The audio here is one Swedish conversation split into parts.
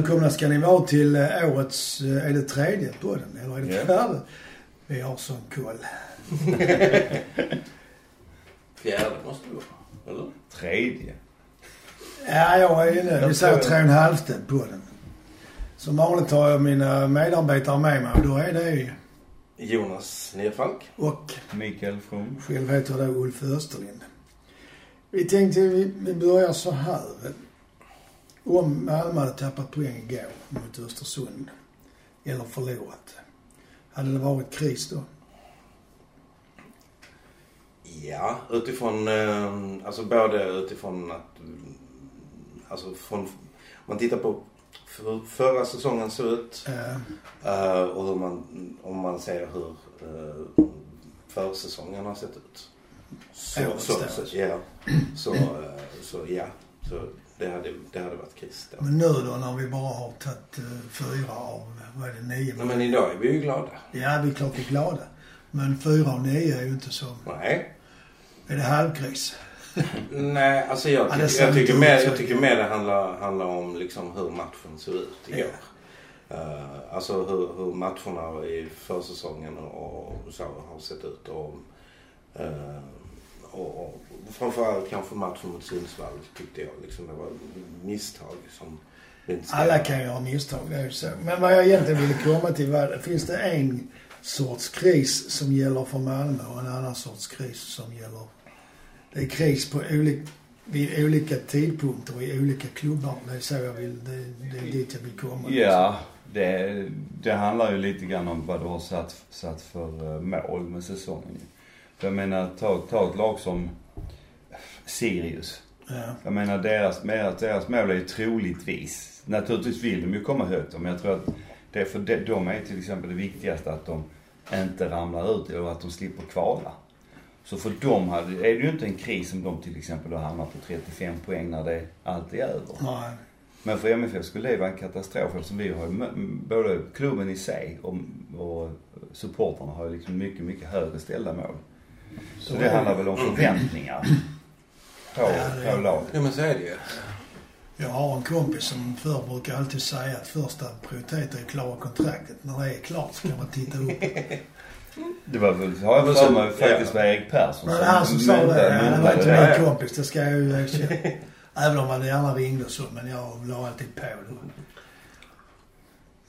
Välkomna ska ni vara till eh, årets, eh, är det tredje podden eller är det fjärde? Vi har sån koll. Fjärde måste det vara. Eller? Tredje. Ja, jag är inne. Vi Jag säger tror- tre och en halvte podden. Som vanligt har jag mina medarbetare med mig och då är det ju... Jonas Nerfalk. Och Mikael From. själv heter jag då Ulf Österlind. Vi tänkte vi börjar så här. Om Malmö hade tappat poäng igår mot Östersund, eller förlorat, hade det varit kris då? Ja, utifrån, eh, alltså både utifrån att, alltså från, om man tittar på hur förra säsongen såg ut Eh, eh, och hur man, om man ser hur eh, försäsongen har sett ut. Så, så, så, ja, så, eh, så ja, så det hade, det hade varit kris då. men nu då när vi bara har tagit eh, fyra av, vad är det, nio? Nej, men idag är vi ju glada. Ja, vi är klart vi är glada. Men fyra av nio är ju inte så... Nej. Är det halvkris? Nej, alltså jag, Ja, ser jag, tycker mer, jag tycker mer det handlar, handlar om liksom hur matchen såg ut igår. Eh, alltså hur, hur matcherna i försäsongen och, och så har sett ut. Och, eh, och, och framförallt kanske matchen mot Sundsvall tyckte jag liksom det var misstag som Alla kan göra misstag, det är ju så. Men vad jag egentligen ville komma till var, finns det en sorts kris som gäller för Malmö och en annan sorts kris som gäller... Det är kris på olika, vid olika tidpunkter och i olika klubbar. Det är så jag vill, det, det är dit jag vill komma. Ja, det, det handlar ju lite grann om vad du har satt, satt för eh, mål med säsongen ju. För jag menar, ta, ta ett lag som Sirius. Ja. Jag menar deras, deras, mål är ju troligtvis, naturligtvis vill de ju komma högt men jag tror att det för de, de är till exempel det viktigaste att de inte ramlar ut eller att de slipper kvala. Så för dem hade, är det ju inte en kris om de till exempel då hamnar på 35 poäng när det allt är över. Nej. Men för MFF skulle det vara en katastrof eftersom vi har ju både klubben i sig och, och supportrarna har ju liksom mycket, mycket högre ställda mål. Så det handlar väl om förväntningar på, Ja, på laget. Ja men så är det ju. Jag har en kompis som förr brukar alltid säga att första prioritet är att klara kontraktet. När det är klart så kan man titta upp. Det var väl, har jag för så- mig, faktiskt var Erik Persson Men han som sa det, det var inte min kompis, det ska jag ju erkänna. Även om han gärna ringde och så, men jag la alltid på det.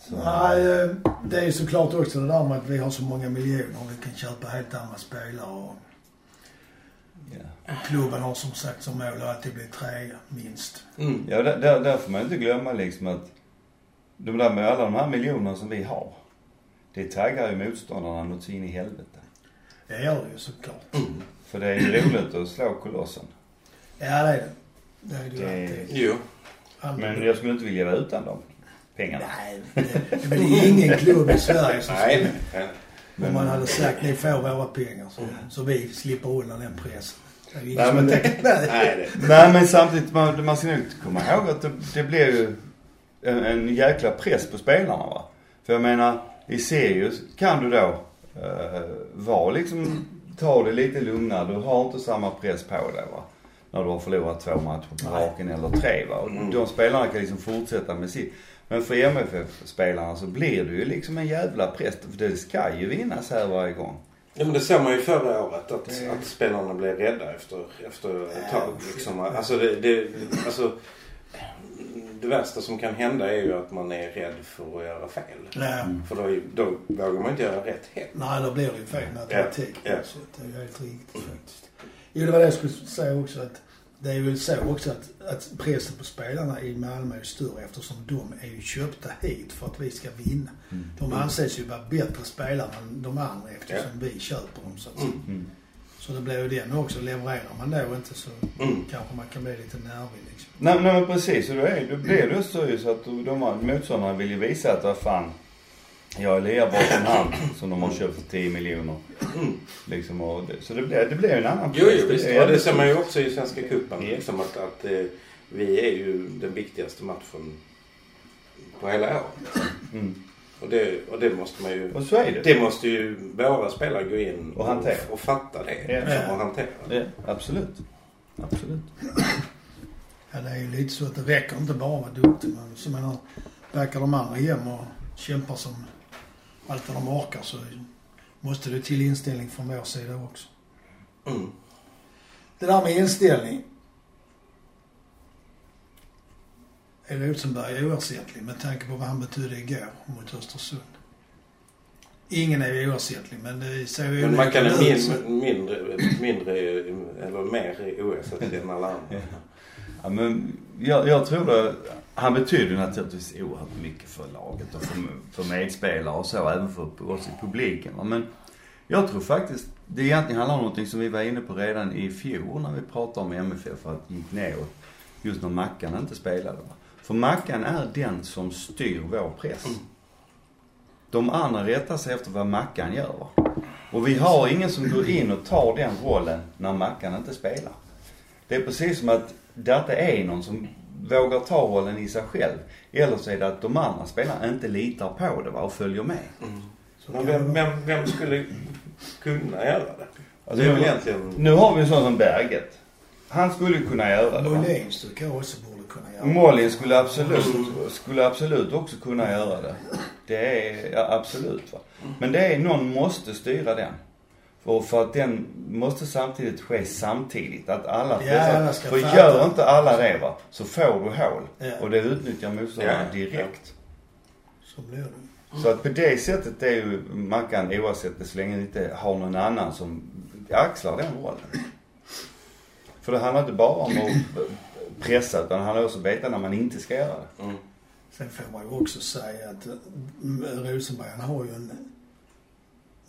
Så- Nej, eh, det är ju såklart också det där med att vi har så många miljoner och vi kan köpa helt andra spelare och Ja, klubben har som sagt som mål att alltid bli trea, minst. Mm. ja där, där, där får man inte glömma liksom att de där med alla de här miljonerna som vi har. Det taggar ju motståndarna något in i helvete. Det gör det ju såklart. För det är ju roligt att slå kolossen. Ja, det är det. Det är det ju Det- alltid. Jo. Men jag skulle inte vilja vara utan dem pengarna. Nej, det, det är ingen klubb i Sverige som Nej, nej. nej. Om man hade sagt ni får våra pengar så, så vi slipper undan den pressen. Nej, men det- Nej. Nej, men samtidigt, man, man ska nog komma ihåg att det, det blir ju en, en jäkla press på spelarna va. För jag menar, i Sirius kan du då uh, vara liksom, ta det lite lugnare. Du har inte samma press på dig va. När du har förlorat två matcher på raken eller tre va. Och Mm. de spelarna kan liksom fortsätta med sitt. Men för MFF-spelarna så blir det ju liksom en jävla press. För det ska ju vinnas här varje gång. Ja men det såg man ju förra året att, Det- att spelarna blev rädda efter, efter ett Ja, tag. Liksom. Alltså, det, det, alltså det värsta som kan hända är ju att man är rädd för att göra fel. Nej. För då, då vågar man inte göra rätt heller. Nej, då blir det ju fel matematik. Ja, ja. Så det är helt riktigt faktiskt. Jo, det var det jag skulle säga också att det är väl så också att, att pressen på spelarna i Malmö är större eftersom de är ju köpta hit för att vi ska vinna. De anses ju vara bättre spelare än de andra eftersom vi köper dem så att säga. Mm. Så det blir ju det också. Levererar man då inte så Mm. kanske man kan bli lite nervig liksom. Nej, nej men precis. Och då, är, då blir det så ju så att de motståndarna vill ju visa att vad fan. Jag är lika bra som han som de har köpt för 10 miljoner. Liksom och det, så det blir, det blir en annan Jo, jo Det visst. är- Och det ser man ju också i Svenska cupen. Ja. Liksom att, att eh, vi är ju den viktigaste matchen på hela året. Mm. Och det, och det måste man ju... Och så är det. Det måste ju våra spelare gå in Och hantera. och, och fatta det. Ja. Liksom, och hantera det. Ja, absolut. Absolut. Ja, det är ju lite så att det räcker inte bara att vara duktig. Men så menar, backar de andra hem och kämpar som allt vad de orkar så måste det till inställning från vår sida också. Mm. Det där med inställning. Är Rosenberg oersättlig med tanke på vad han betydde igår mot Östersund? Ingen är oersättlig men det ser ju Men man kan olika är ut, så- min, mindre, mindre eller mer oersättlig än alla andra. Ja, men jag, jag tror det, han betyder naturligtvis oerhört mycket för laget och för, för medspelare och så, även för oss i publiken. Men jag tror faktiskt, det egentligen handlar om någonting som vi var inne på redan i fjol när vi pratade om MFF, att det gick neråt. Just när Mackan inte spelade. För Mackan är den som styr vår press. De andra rättar sig efter vad Mackan gör. Och vi har ingen som går in och tar den rollen när Mackan inte spelar. Det är precis som att det inte är någon som vågar ta rollen i sig själv. Eller så är det att de andra spelarna inte litar på det va, och följer med. så Men vem, det vem, vem skulle kunna göra det? Alltså, det är väl nu- egentligen... Nu har vi en sån som Berget. Han skulle kunna göra det. va. Molins tycker jag också borde kunna göra. Molin skulle absolut, skulle absolut också kunna göra det. Det är, ja, absolut va. Men det är, någon måste styra den. För, för att den måste samtidigt ske samtidigt. Att alla Ja, alla ska För fatta. gör inte alla det va, så får du hål. Ja. Och det utnyttjar motståndaren Ja, direkt. Så blir det. Så att på det sättet är ju Mackan oavsett så länge det inte har någon annan som axlar den rollen. För det handlar inte bara om att pressa utan det handlar också om att veta när man inte ska göra det. Mm. Sen får man ju också säga att eh, Rosenberg han har ju en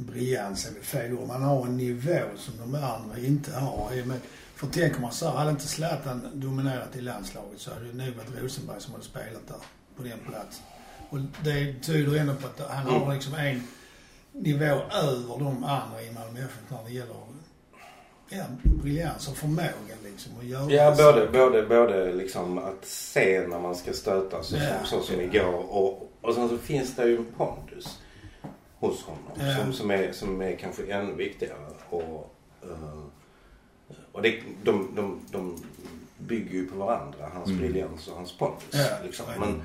briljans, väl fel ord, men han har en nivå som de andra inte har. I och med- För tänk om man sa, hade inte Zlatan dominerat i landslaget så hade det nog varit Rosenberg som hade spelat där, på den platsen. Och det tyder ändå på att han har liksom en nivå över de andra i Malmö FF när det gäller ja, briljans och förmågan liksom att göra Ja, både, både, både liksom att se när man ska stöta så, Ja. som, så som igår och, och sen så finns det ju en pondus hos honom Ja. som, som, är, som är kanske ännu viktigare. Och, eh, och det, de, de, de bygger ju på varandra, hans Mm. briljans och hans pondus. Ja, liksom. Men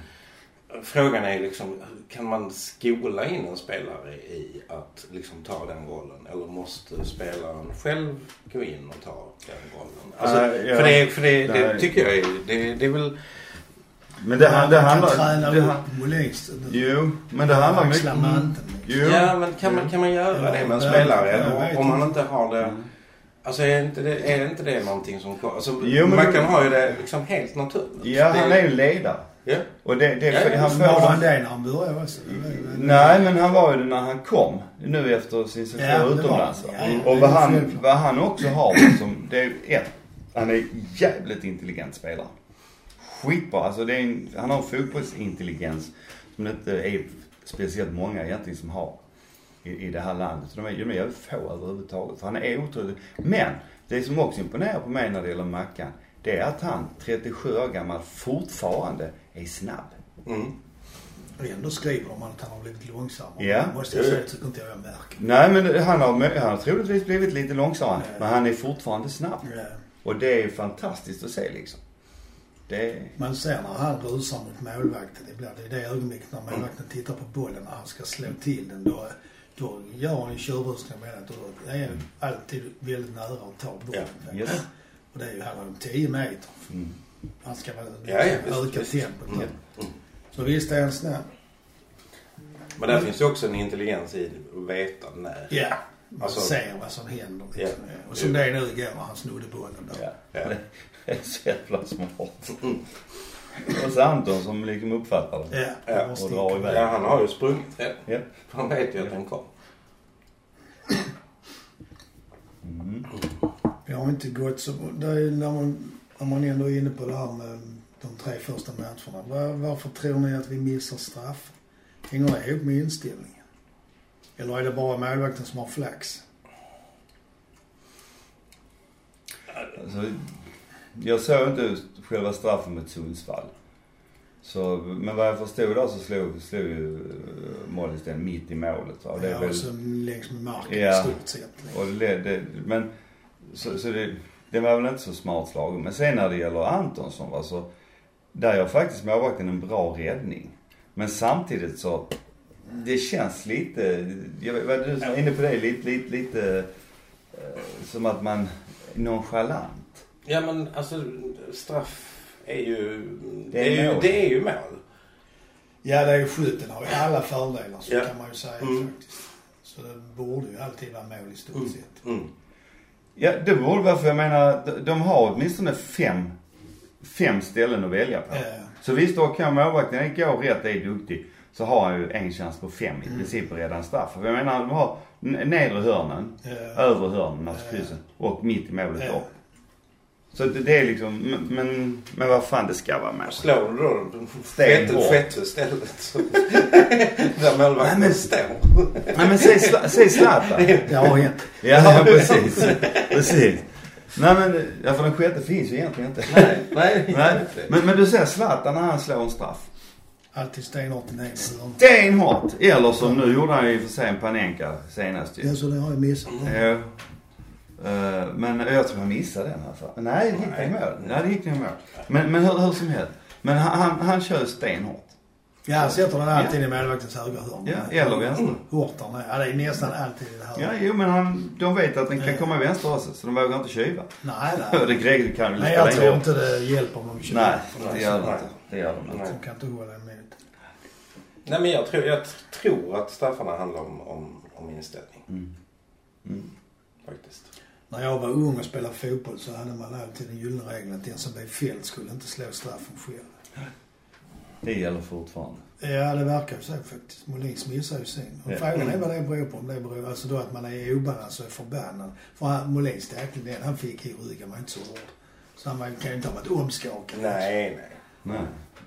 frågan är liksom, kan man skola in en spelare i att liksom ta den rollen? Eller måste spelaren själv gå in och ta den rollen? Alltså, ja. För, det, för det, det tycker jag är, det, det är väl... Men det, han- det man kan handlar... träna Det, upp han- Molins. Jo, men det handlar mycket... manteln. Jo. Ja, men kan man, kan man göra Ja, det med en spelare? om man inte. har det... Mm. Alltså är inte det, är inte det någonting som... Alltså, Jo, men- Mackan har ju det liksom helt naturligt. Ja, han är ju ledare. Ja. Och det, det, Ja, ja, han Var han det när han började också? Nej, men han var ju det när han kom. Nu efter sin säsong Ja, utomlands. Ja, ja, och vad han, vad han också har som, det är ett, han är jävligt intelligent spelare. Skitbra. Alltså det är en, han har en fotbollsintelligens som det inte är speciellt många egentligen som har i, i det här landet. De är, de är jävligt få överhuvudtaget. För han är otroligt. Men det som också imponerar på mig när det gäller Mackan, det är att han, 37 år gammal, fortfarande är snabb. Mm. Och ändå skriver de att han har blivit långsammare. Ja. Måste jag säga, tycker inte jag jag märker. Nej men han har, han har troligtvis blivit lite långsammare. Ja. Men han är fortfarande snabb. Ja. Och det är fantastiskt att se liksom. Det Man ser när han rusar mot målvakten ibland. Det är det ögonblicket när målvakten tittar på bollen när han ska slå till den. Då, då gör han ju tjurrusningar med att då är alltid väldigt nära att ta bollen. yes. Och det är ju här om 10 meter. Mm. Han ska väl Ja, ja, visst, öka tempot. Mm. Så visst är han snabb. Men där finns ju också en intelligens i att veta när. Ja. Man Alltså- ser vad som händer liksom. Ja. Och som det är nu igår när han snodde bollen då. Ja. Ja. Det är så jävla smart. Mm. Och så Anton som liksom uppfattar det. Ja, Ja, och drar iväg. Ja, han har ju sprungit. Ja. För Han vet ju att den kom. Mm. Vi har inte gått så... Det är när, man, när man ändå är inne på det här med de tre första matcherna. Var, varför tror ni att vi missar straff? Hänger det ihop med inställningen? Eller är det bara målvakten som har flax? Alltså, jag såg inte själva straffen mot Sundsvall. Så, men vad jag förstod där så slog, slog ju uh, Mollis den mitt i målet. va. Och det är ja, väl, och så längs med marken Ja. i stort sett. och det, det, men så, så det, det var väl inte så smart slagen. Men sen när det gäller Antonsson va, så, där gör faktiskt målvakten en bra räddning. Men samtidigt så, det känns lite, jag vet, du var inne på det, lite, lite, lite eh, som att man nonchalant. Ja men alltså straff är ju, Det är det är ju, mål. det är ju mål. Ja, det är ju skytten har ju alla fördelar så Ja. kan man ju säga Mm. faktiskt. Så det borde ju alltid vara mål i stort sett. Mm. Ja, det borde vara för jag menar, de- har åtminstone fem, fem ställen att välja på. Ja. Så visst, då kan målvakten gå rätt, är duktig, så har han ju en chans på fem i princip att rädda en straff. För jag menar, de har nedre hörnen, Ja. övre hörnen, alltså kryssen, och mitt i målet Ja. upp. Så det, det är liksom, men, men, men vad fan det ska vara med. Slår du då den sjätte, sjätte stället där målvakten Nej, men- står. Nej men säg, säg Zlatan. Hänt. Ja, ja precis. Precis. Nej men, ja för den sjätte finns ju egentligen inte. Nej, nej. Nej, men, men du ser Zlatan när han slår en straff. Alltid stenhårt i hörn. Stenhårt! Eller som nu gjorde han ju för sig en Panenka senast ju. Ja, så det har jag missat. Ja. Eh, men jag tror han missade den alltså. Nej, det gick i mål. Nej, det gick i mål. Men, men hur, hur som helst. Men han, han, han kör stenhårt. Ja, han sätter den alltid i målvaktens högra hörn. Ja, eller vänster. Hårt där nere. Ja, det är nästan alltid i det här. Ja, jo men han, de vet att den kan Ja. komma i vänster också, så de vågar inte kyva. Nej, Det nej. grejer kan ju Nej, jag tror inte det hjälper om de kör. Nej, det gör de Nej. inte. Det gör de inte. De kan inte hålla emot. Nej men jag tror, jag tror att straffarna handlar om, om, om inställning. Mm. Mm. Faktiskt. När jag var ung och spelade fotboll så hade man alltid den gyllene regeln att den som blev fälld skulle inte slå straffen själv. Det gäller fortfarande. Ja, det verkar ju så faktiskt. Molins missar ju sin. Och Ja. frågan är vad det beror på. Om det beror, alltså då att man är i obalans och är förbannad. För han, Molins tackling, den han fick i ryggen var inte så hård. Så han kan ju inte ha varit omskakad. Nej, nej. Nej.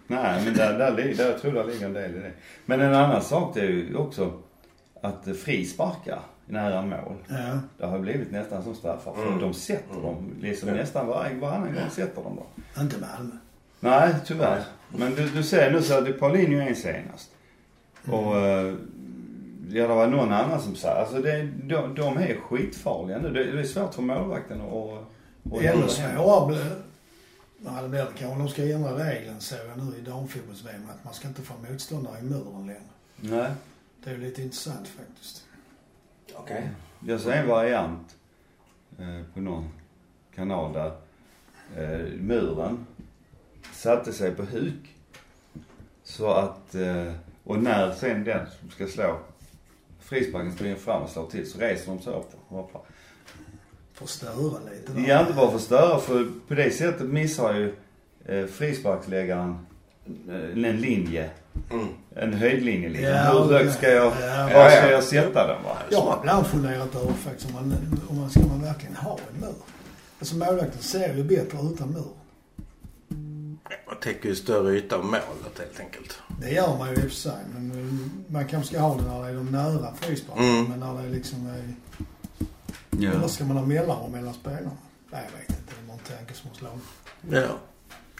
Nej, men där, där, där, jag tror det ligger en del i det. Men en annan sak det är ju också att frisparkar nära mål. Ja. Det har blivit nästan som straffar. För Mm. de sätter Mm. dem. Liksom Ja. nästan varje, varannan gång sätter de dem. Inte Malmö. Nej, tyvärr. Men du, du ser nu så hade Paulinho en senast. Och eh, ja, det var någon annan som sa, alltså det, de, de är skitfarliga nu. Det, det är svårt för målvakten att... att- att Ännu svårare blir Ja, det blir det kanske. De ska ändra regeln så jag nu i damfotbolls-VM att man ska inte få motståndare i muren längre. Nej. Det är lite intressant faktiskt. Okej. Jag såg en variant eh, på någon kanal där eh, muren satte sig på huk. Så att, eh, och när sen den som ska slå frisparken springer fram och slår till så reser de sig upp och hoppar. Förstöra lite. där. Ja, inte bara förstöra för på det sättet missar ju eh, frisparksläggaren en linje. Mm. En höjdlinje liksom. Ja, Hur högt ska jag, Ja. var ska jag sätta den va? Jag har ibland funderat över faktiskt om man, om man ska man verkligen ha en mur. Alltså målvakten ser ju bättre utan mur. Man täcker ju större yta av målet helt enkelt. Det gör man ju i och för sig. Men eh, man kanske ska ha det när det är de nära frisparkarna. Mm. Men när det är liksom är... Ja. Eller ska man ha mellanrum mellan spelarna? Nej, jag vet inte. Det är en tanke som slagit. Ja.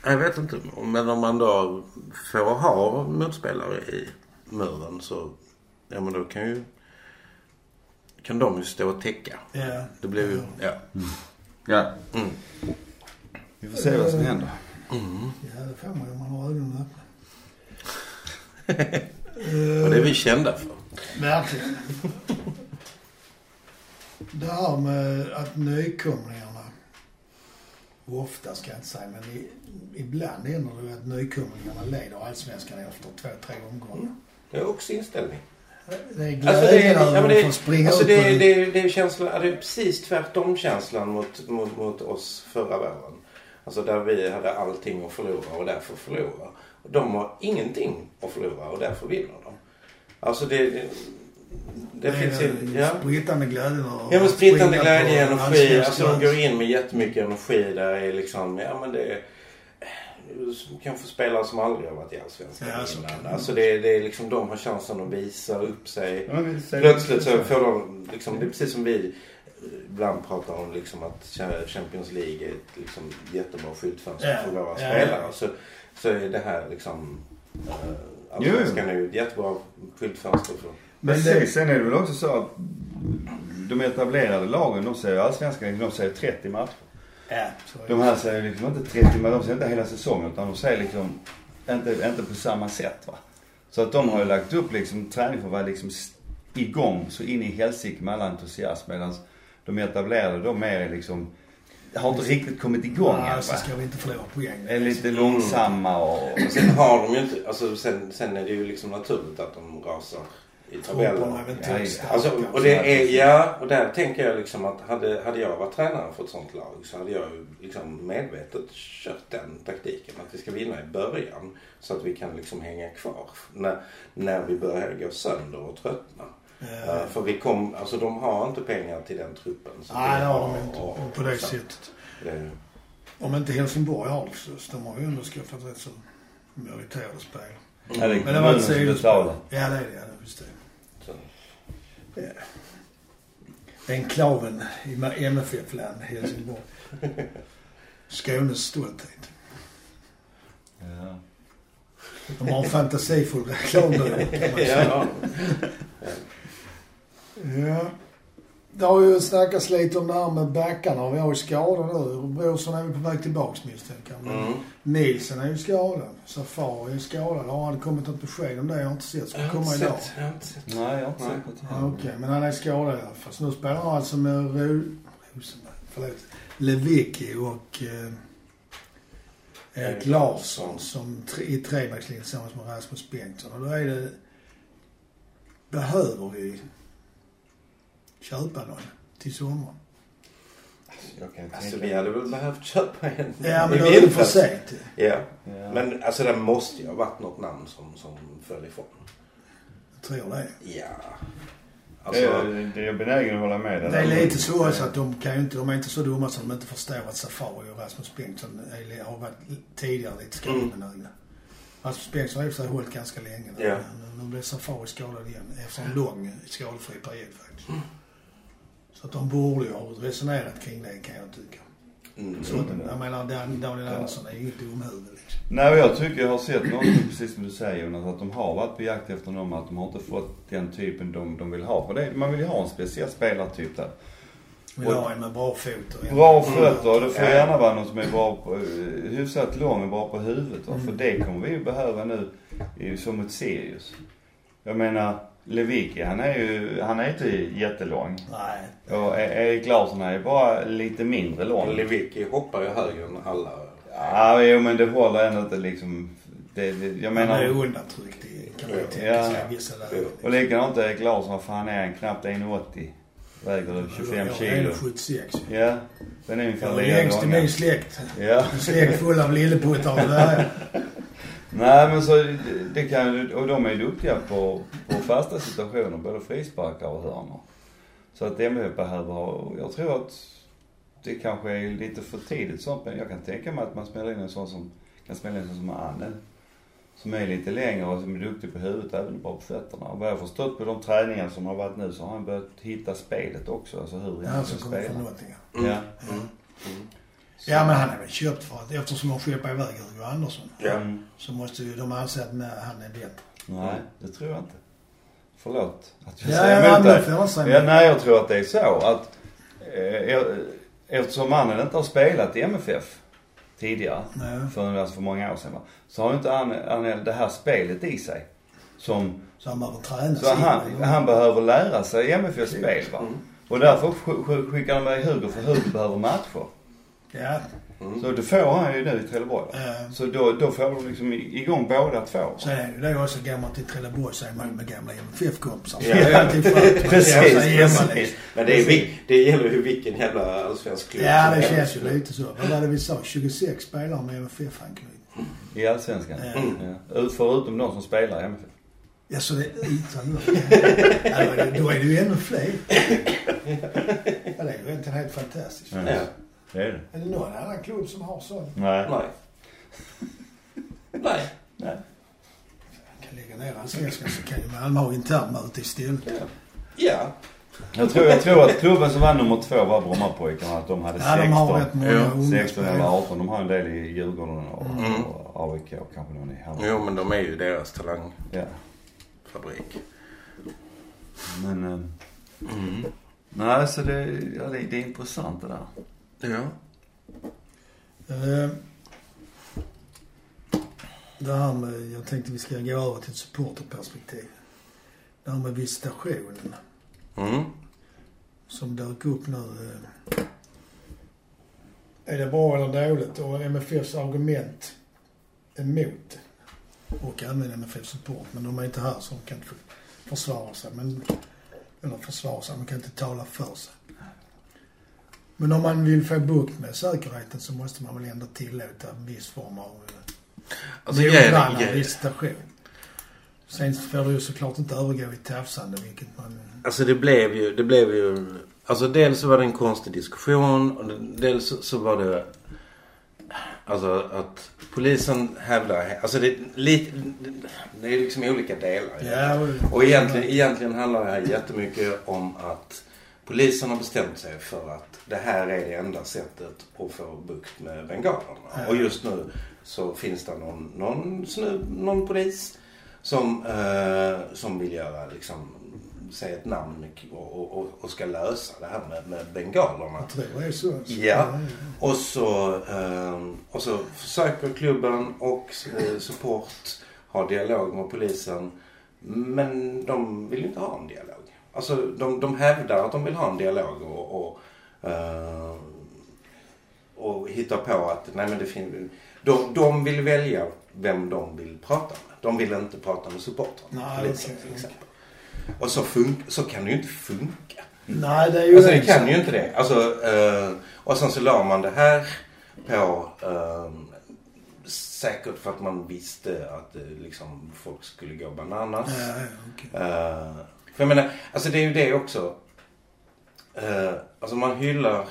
Jag vet inte. Men om man då får ha motspelare i muren så, ja men då kan ju, kan de ju stå och täcka. Ja. Det blir ju, ja. Ja. Mm. Vi får se vad som händer. Mm. Ja, det får man ju om man har ögonen öppna. Och det är vi kända för. Verkligen. Det här med att nykomlingarna, ofta ska jag inte säga, men i, ibland händer det att nykomlingarna leder allsvenskan efter två, tre omgångar. Det är också inställning. Det är Alltså det, glädjen över ja, att få springa alltså upp det, det, det. det, det är känslan, det är precis tvärtom känslan mot, mot, mot oss förra våren. Alltså där vi hade allting att förlora och därför förlora. De har ingenting att förlora och därför vinner de. Alltså det, det, finns ju, ja. Sprittande glädjen över Ja men sprittande glädje, på energi. Alltså de går in med jättemycket energi där är liksom, ja men det är kanske spelare som aldrig har varit i Allsvenskan Ja, så innan. Alltså det, det är liksom, de har chansen att visa upp sig. Ja, Plötsligt så får de, liksom, det är precis som vi ibland pratar om liksom att Champions League är ett liksom, jättebra skyltfönster Ja, för våra ja, spelare. Så, så är det här liksom, äh, Allsvenskan är ju ett jättebra skyltfönster för Men det, sen är det väl också så att de etablerade lagen, de säger allsvenskan, de säger 30 matcher. Ja. De här säger liksom inte 30 men de säger inte hela säsongen utan de säger liksom inte, inte på samma sätt va. Så att de har ju lagt upp liksom träning för att vara liksom igång så in i helsike med alla entusiasm medan de etablerade de är liksom, har inte riktigt kommit igång Ja, än så ska vi inte förlora poäng. Är lite långsamma och... Sen har de ju inte, alltså sen, sen är det ju liksom naturligt att de rasar i tabellen. Ja, ja. Alltså, och det är, ja, och där tänker jag liksom att hade, hade jag varit tränare för ett sånt lag så hade jag ju liksom medvetet kört den taktiken. Att vi ska vinna i början så att vi kan liksom hänga kvar när, när vi börjar gå sönder och tröttna. Eh, Uh, för vi kom, alltså de har inte pengar till den truppen. som Nej, vi det har de och- inte. och- På det så. sättet. Det- Om inte Helsingborg har det så de har ju ändå skaffat rätt så meriterade spel. Ja, är Men det var ett sidospår. Ja, det är det. Ja, just det. Enklaven i MFF-land, Helsingborg. Skånes stolthet. Ja. De har en fantasifull reklambyrå kan man säga. Ja. Ja. Det har ju snackats lite om det här med backarna. Vi har ju skador nu. Brorsson är väl på väg tillbaks misstänker jag. Mm. Nielsen är ju skadad. Safari är skadad. Har han kommit något besked om det? Jag har inte sett. Ska Jag har komma idag. Jag har inte sett. Nej, jag har inte Nej. sett något. Okej, men han är skadad i alla fall. Så nu spelar han alltså med Ro... Rosenberg, förlåt. Lewicki och eh, Erik Larsson Larsson. som tre, i trebackslinjen tillsammans med Rasmus Bengtsson. Och då är det... Behöver vi köpa någon till sommaren? Jag kan Alltså tänka- vi hade väl behövt köpa en Ja, men då är det för sent. Ja. Ja. Men alltså det måste ju ha varit något namn som, som föll ifrån. Jag tror det. Ja. Det Alltså, är- det är jag benägen att hålla med dig Det är lite så också att de kan ju inte, de är inte så dumma som de inte förstår att Safari och Rasmus Bengtsson är, har varit tidigare lite skadebenägna. Rasmus Bengtsson har i och för sig hållit ganska länge. Ja. Men nu blev Safari skadad igen efter en lång skadefri period faktiskt. Så att de borde ju ha resonerat kring det kan jag tycka. mm, Så att, jag menar Dan- Daniel Andersson är inget dumhuvud liksom. Nej, jag tycker jag har sett något, precis som du säger Jonas, att de har varit på jakt efter någon, att de har inte fått den typen de, de vill ha. För det, man vill ju ha en speciell spelartyp där. Vi Och- har en med bra en Bra fötter och det får Ja. gärna vara någon som är bra på, hyfsat lång och bra på huvudet. va. Mm. För det kommer vi ju behöva nu som mot Sirius. Jag menar, Lewicki, han är ju, han är inte jättelång. Nej. Och E- Erik Larsson är ju bara lite mindre lång. Lewicki hoppar ju högre än alla. Ja, jo men det håller ändå inte liksom. Det, det, jag Han är menar, undantryckt i, kan man ju tänka Ja. sig, vissa lägen. och likadant Erik Larsson, för han är en knappt 1,80. Väger 25 kilo. 76. Ja, den är ungefär Jag är lika längst i min släkt. Ja. En släkt full av lilleputtar och här. Nej men så det- det kan ju- och de är duktiga på, på fasta situationer, både frisparkar och hörnor. Så att MF behöver jag tror att det kanske är lite för tidigt sånt, men jag kan tänka mig att man spelar in en sån som, kan spela in en sån som Anne. Som är lite längre och som är duktig på huvudet, även bra på fötterna. Och vad jag har förstått på de träningar som har varit nu så har han börjat hitta spelet också, alltså hur Han han som ska kommer från spela. Nottingham. Ja. Mm. Mm. Ja men han är väl köpt för att eftersom de skeppar iväg Hugo Andersson. Ja. Mm. Så måste ju de anse att nej, han är bättre. Nej, det tror jag inte. Förlåt att jag Ja, säger ja, emot men dig. Ja, nej, jag tror att det är så att eh, eftersom mannen inte har spelat i MFF tidigare, Nej. för, alltså för många år sedan va, så har ju inte han, han det här spelet i sig. Som, Så han behöver träna så han, han behöver lära sig MFFs spel va. Mm. Och därför sk- sk- skickar de med Hugo för Hugo behöver matcher. Ja. Mm. Så det får han ju nu i Trelleborg eh, Så då, då får de liksom i- igång båda två. Sen är det ju det också, går man till Trelleborg så är man med gamla MFF-kompisar. Ja. Man Precis, precis. liksom. Men det, är, vi- det gäller ju vilken jävla allsvensk klubb Ja, det känns ju lite så. Vad var det vi sa? 26 spelare med MFF-anknytning. I Allsvenskan. Ja. Ja. Ut- Förutom de som spelar i MFF. Ja, så det är utan ja, då är det- Då är det ju ännu fler. Ja, det är ju egentligen helt fantastiskt. Ja. Ja. Det är det. Är det någon annan klubb som har sån? Nej. Nej. Nej. Nej. kan lägga ner allsvenskan så kan ju Malmö ha internmöte istället. Ja. Jag tror, jag tror att klubben som var nummer två var Brommapojkarna. Att de hade Ja, de har 16. rätt många Ja, unga 16 eller spelare. 18. De har en del i Djurgården och, Mm. och AIK och kanske någon i Hammarby. Jo, men de är ju deras talangfabrik. Ja. Men, eh, Mm. nej så det, ja, det, det är intressant det där. Ja. Eh, Det här med, jag tänkte vi ska gå över till ett supporterperspektiv. Det här med visitationen Mm. som dök upp nu. eh, Är det bra eller dåligt? Och MFFs argument emot och även MFF Support. Men de är inte här så de kan inte försvara sig. Men, eller försvara sig, de kan inte tala för sig. Men om man vill få bukt med säkerheten så måste man väl ändå tillåta en viss form av Alltså, noggrann grejen- grejen- visitation. Sen får det ju såklart inte övergå i tafsande, vilket man... Alltså det blev ju, det blev ju, alltså dels så var det en konstig diskussion och dels så- var det, alltså att polisen hävdar, alltså det är lite, det är liksom olika delar. Ja, Och egentligen, egentligen handlar det här jättemycket om att polisen har bestämt sig för att det här är det enda sättet att få bukt med bengalerna. Och just nu så finns det någon, någon, snu, någon polis som, eh, som vill göra liksom, säga ett namn och, och, och ska lösa det här med, med bengalerna. Det är så. Ja. Och så, eh, och så försöker klubben och eh, support ha dialog med polisen. Men de vill ju inte ha en dialog. Alltså de, de hävdar att de vill ha en dialog och, och, eh, och hittar på att nej men det finns... De, de vill välja vem de vill prata med. De vill inte prata med supportrarna. Nej, polisen okej, till exempel. Och så, fun- så kan det ju inte funka. Nej, det är ju Alltså det kan ju inte det. Alltså, eh, och sen så la man det här på eh, säkert för att man visste att eh, liksom, folk skulle gå bananas. Ja, ja, okej. Eh, för jag menar, alltså det är ju det också. Eh, alltså man hyllar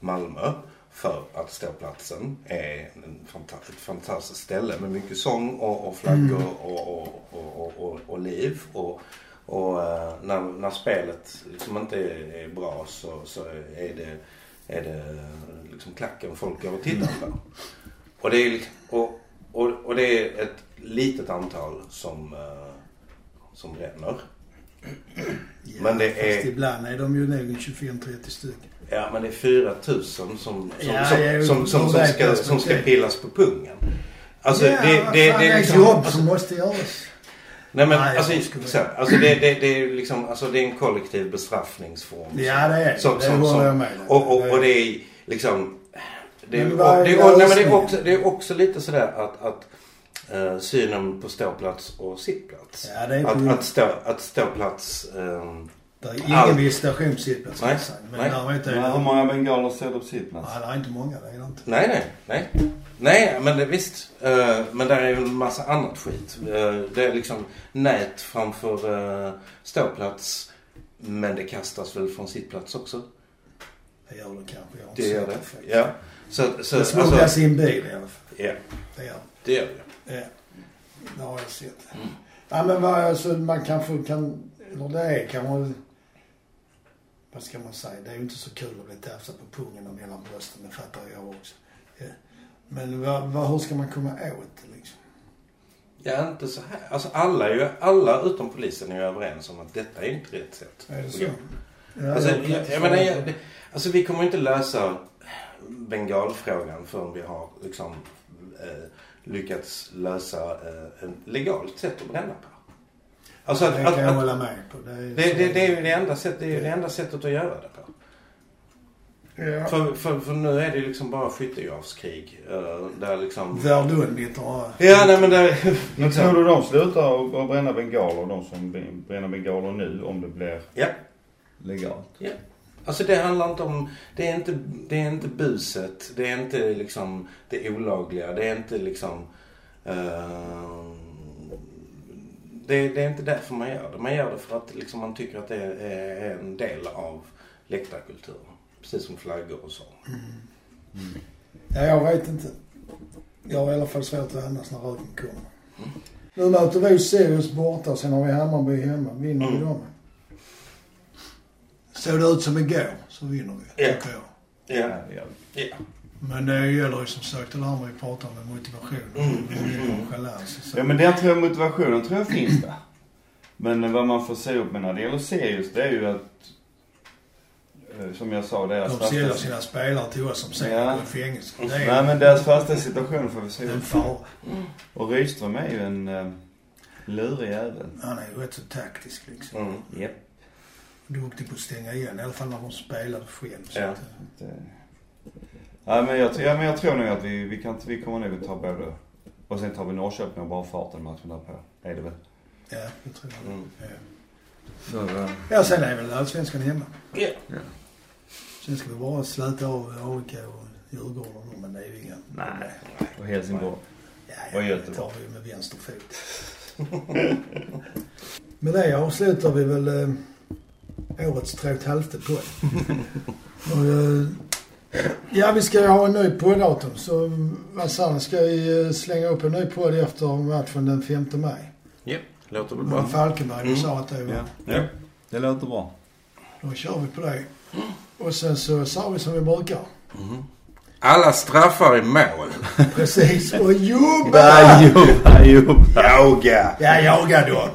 Malmö för att ståplatsen är en fanta- ett fantastiskt ställe med mycket sång och, och flaggor och, och, och, och, och, liv. Och, eh, när, när spelet liksom inte är, är bra så, så är det, är det liksom klacken folk går och tittar på. Och det är, liksom- och, och, och det är ett litet antal som, eh, som bränner. Ja, Men det fast är- ibland är de ju nog 25-30 stycken. Ja men det är 4000 som, som, Ja, som, jag- som, som, som, det ska, som ska pillas på pungen. Alltså ja, det, det, fan, det är liksom... jobb alltså, som måste göras. nej men Nej, alltså, så, alltså det, det, det är liksom, alltså det är en kollektiv bestraffningsform. Ja, det är Som- det. som- Det håller jag med. Och, och, och det är liksom... Det är, det, är, och, nej, men det, är också, det är också lite sådär att, att eh, synen på ståplats och sittplats. Ja, det är Att, att, stå, att ståplats... ehm, Det är ingen Allt. visitationssittplats ska Nej, jag säga. Men nej. däremot är Men det... hur många bengaler ser du på sittplats? Nej, det är inte många. Det är det inte. Nej, nej, nej. Nej, men det, visst. Eh, men där är ju en massa annat skit. Eh, det är liksom nät framför uh, ståplats. Men det kastas väl från sittplats också? Det gör det kanske. Jag har inte Det gör det. Ja. Så, så, Det smugglas alltså, i en bil i alla fall. ja, Det gör det gör det. Det. Ja. Det har jag sett. Mm. Ja, men vad, alltså, man kanske kan... Eller det är kanske... Vad ska man säga? Det är ju inte så kul att bli tafsad på pungen och mellan brösten. Det fattar jag också. Ja. Men vad, vad, hur ska man komma åt det liksom? Ja, inte så här. Alltså alla, är ju, alla utom polisen är ju överens om att detta är inte rätt sätt. Är det så? Ja, Alltså, jag kan jag, inte jag svara menar, på jag, det, alltså vi kommer inte lösa bengalfrågan förrän vi har liksom eh, lyckats lösa eh, ett legalt sätt att bränna på. Alltså att, det att, kan jag att, hålla med på. Det är, det, det, det är ju det enda, sätt, det är det enda sättet att göra det på. Ja. För, för, för nu är det liksom bara skyttegravskrig. Uh, där liksom... Verdun mitt och... Ja, nej men där... Men tror du de slutar att- bränna bengaler, de som bränner bengaler nu, om det blir Ja. legalt? Alltså det handlar inte om, det är inte, det är inte buset, det är inte liksom det olagliga, det är inte liksom, eh, det, det är inte därför man gör det. Man gör det för att liksom man tycker att det är, en del av läktarkulturen. Precis som flaggor och så. Ja, jag vet inte. Jag har i alla fall svårt att andas när röken kommer. Nu möter vi Sirius borta, sen har vi Hammarby hemma. Vinner vi Mm. dem? Såg det ut som igår så vinner vi, Ja. tycker jag. Ja. ja. ja. Men det gäller ju som sagt det här med vi pratar om med motivation. Mm. Mm. Och så. Ja men den tror jag, motivationen tror jag finns där. Men vad man får se upp med när det gäller Sirius, det är ju att eh, som jag sa, deras De säljer sina spelare till oss som sen Ja. fängelse. Det Nej är men deras första situation får vi se. en fara. Och Rydström är ju en uh, lurig jävel. Han är ju rätt så taktisk liksom. Mm. Japp. Duktig på att stänga igen. I alla fall när de spelar själv. Så Ja. att, eh, Det... Ja, men jag, ja, men jag tror nog att vi, vi, kan, inte- vi kommer nog att ta både... Och sen tar vi Norrköping och bara farten matchen därpå. Är det väl? ja, det tror jag. Mm. Ja. Så, uh, ja, sen är väl allsvenskan hemma. Ja. Sen ska vi bara släta av AIK och Djurgården men det är ju inga Nej. och Helsingborg. Ja, Och ja, det Göteborg. tar vi med vänster fot. med det avslutar vi väl eh, årets tre och ett halvte podd. och, eh, ja, vi ska ju ha en ny podddatum. Så vad sa ni? Ska vi eh, slänga upp en ny podd efter matchen den 5 maj? Ja, låter väl bra. Falkenberg, Mm. sa att det var. Ja. ja. Det låter bra. Då kör vi på det. Och sen så sa vi som vi brukar. Mhm. Alla straffar i mål. Precis. Och jobba! Jobba, jobba. Yoga! Ja, jaga då.